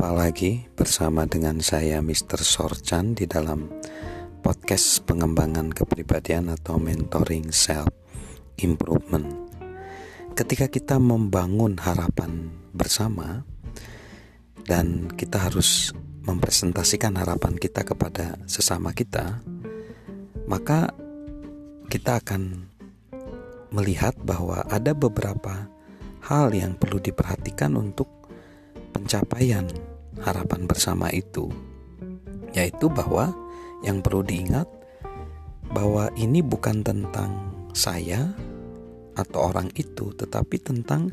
Jumpa lagi bersama dengan saya Mr. Sorchan di dalam podcast pengembangan kepribadian atau mentoring self improvement. Ketika kita membangun harapan bersama dan kita harus mempresentasikan harapan kita kepada sesama kita, maka kita akan melihat bahwa ada beberapa hal yang perlu diperhatikan untuk pencapaian harapan bersama itu, yaitu bahwa yang perlu diingat bahwa ini bukan tentang saya atau orang itu, tetapi tentang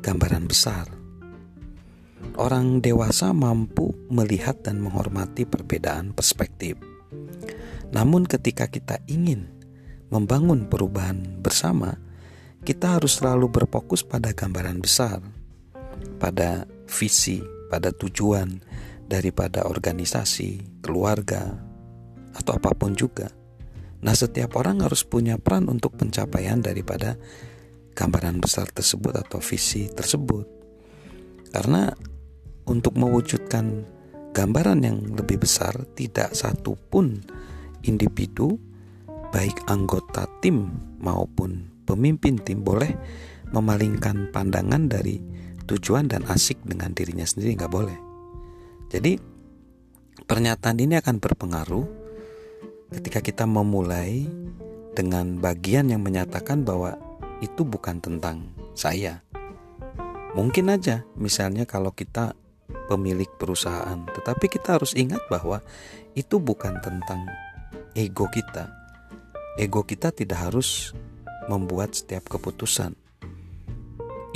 gambaran besar. Orang dewasa mampu melihat dan menghormati perbedaan perspektif. Namun, ketika kita ingin membangun perubahan bersama, kita harus selalu berfokus pada gambaran besar, pada visi, pada tujuan daripada organisasi, keluarga, atau apa pun juga. Nah, setiap orang harus punya peran untuk pencapaian daripada gambaran besar tersebut atau visi tersebut. Karena untuk mewujudkan gambaran yang lebih besar, tidak satu pun individu, baik anggota tim maupun pemimpin tim, boleh memalingkan pandangan dari tujuan dan asik dengan dirinya sendiri nggak boleh. Jadi pernyataan ini akan berpengaruh ketika kita memulai dengan bagian yang menyatakan bahwa itu bukan tentang saya. Mungkin aja misalnya kalau kita pemilik perusahaan, tetapi kita harus ingat bahwa itu bukan tentang ego kita. Ego kita tidak harus membuat setiap keputusan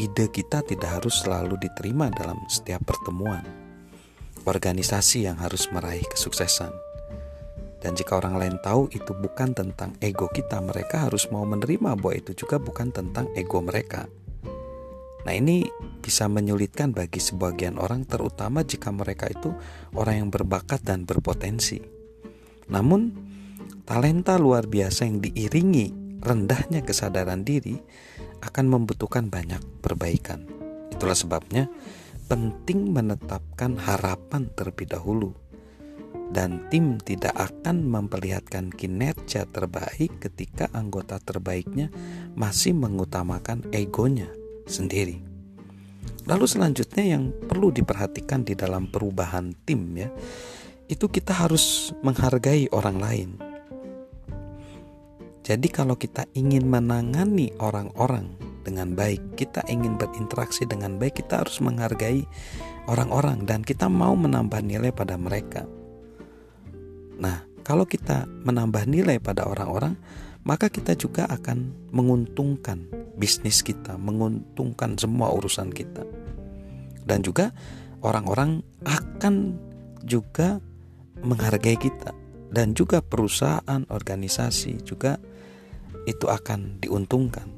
ide kita tidak harus selalu diterima dalam setiap pertemuan. Organisasi yang harus meraih kesuksesan. Dan jika orang lain tahu itu bukan tentang ego kita, mereka harus mau menerima bahwa itu juga bukan tentang ego mereka. Nah, ini bisa menyulitkan bagi sebagian orang, terutama jika mereka itu orang yang berbakat dan berpotensi. Namun, talenta luar biasa yang diiringi rendahnya kesadaran diri akan membutuhkan banyak perbaikan. Itulah sebabnya penting menetapkan harapan terlebih dahulu. Dan tim tidak akan memperlihatkan kinerja terbaik ketika anggota terbaiknya masih mengutamakan egonya sendiri. Lalu selanjutnya yang perlu diperhatikan di dalam perubahan tim ya, itu kita harus menghargai orang lain jadi kalau kita ingin menangani orang-orang dengan baik, kita ingin berinteraksi dengan baik, kita harus menghargai orang-orang dan kita mau menambah nilai pada mereka. Nah, kalau kita menambah nilai pada orang-orang, maka kita juga akan menguntungkan bisnis kita, menguntungkan semua urusan kita. Dan juga orang-orang akan juga menghargai kita dan juga perusahaan, organisasi juga itu akan diuntungkan.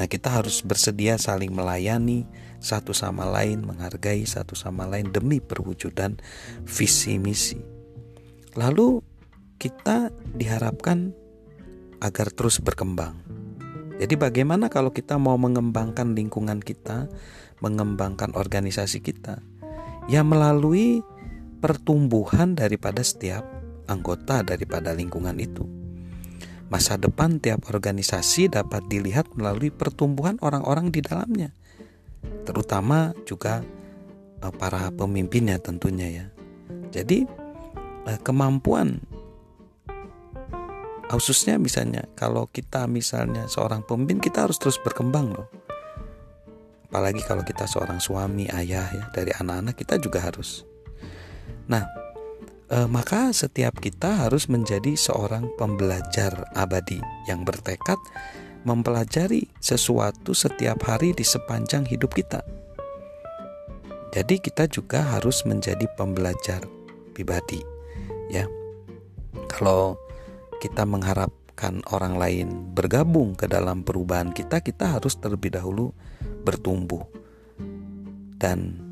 Nah, kita harus bersedia saling melayani satu sama lain, menghargai satu sama lain demi perwujudan visi misi. Lalu kita diharapkan agar terus berkembang. Jadi bagaimana kalau kita mau mengembangkan lingkungan kita, mengembangkan organisasi kita? Ya melalui pertumbuhan daripada setiap anggota daripada lingkungan itu. Masa depan tiap organisasi dapat dilihat melalui pertumbuhan orang-orang di dalamnya, terutama juga eh, para pemimpinnya tentunya ya. Jadi eh, kemampuan khususnya misalnya kalau kita misalnya seorang pemimpin kita harus terus berkembang loh. Apalagi kalau kita seorang suami, ayah ya dari anak-anak kita juga harus. Nah, eh, maka setiap kita harus menjadi seorang pembelajar abadi yang bertekad mempelajari sesuatu setiap hari di sepanjang hidup kita. Jadi kita juga harus menjadi pembelajar pribadi, ya. Kalau kita mengharapkan orang lain bergabung ke dalam perubahan kita, kita harus terlebih dahulu bertumbuh. Dan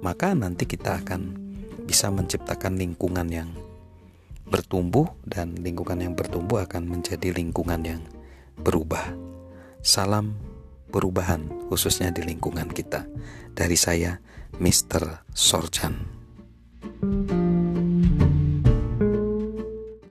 maka nanti kita akan bisa menciptakan lingkungan yang bertumbuh dan lingkungan yang bertumbuh akan menjadi lingkungan yang berubah. Salam perubahan khususnya di lingkungan kita. Dari saya Mr. Sorjan. thank you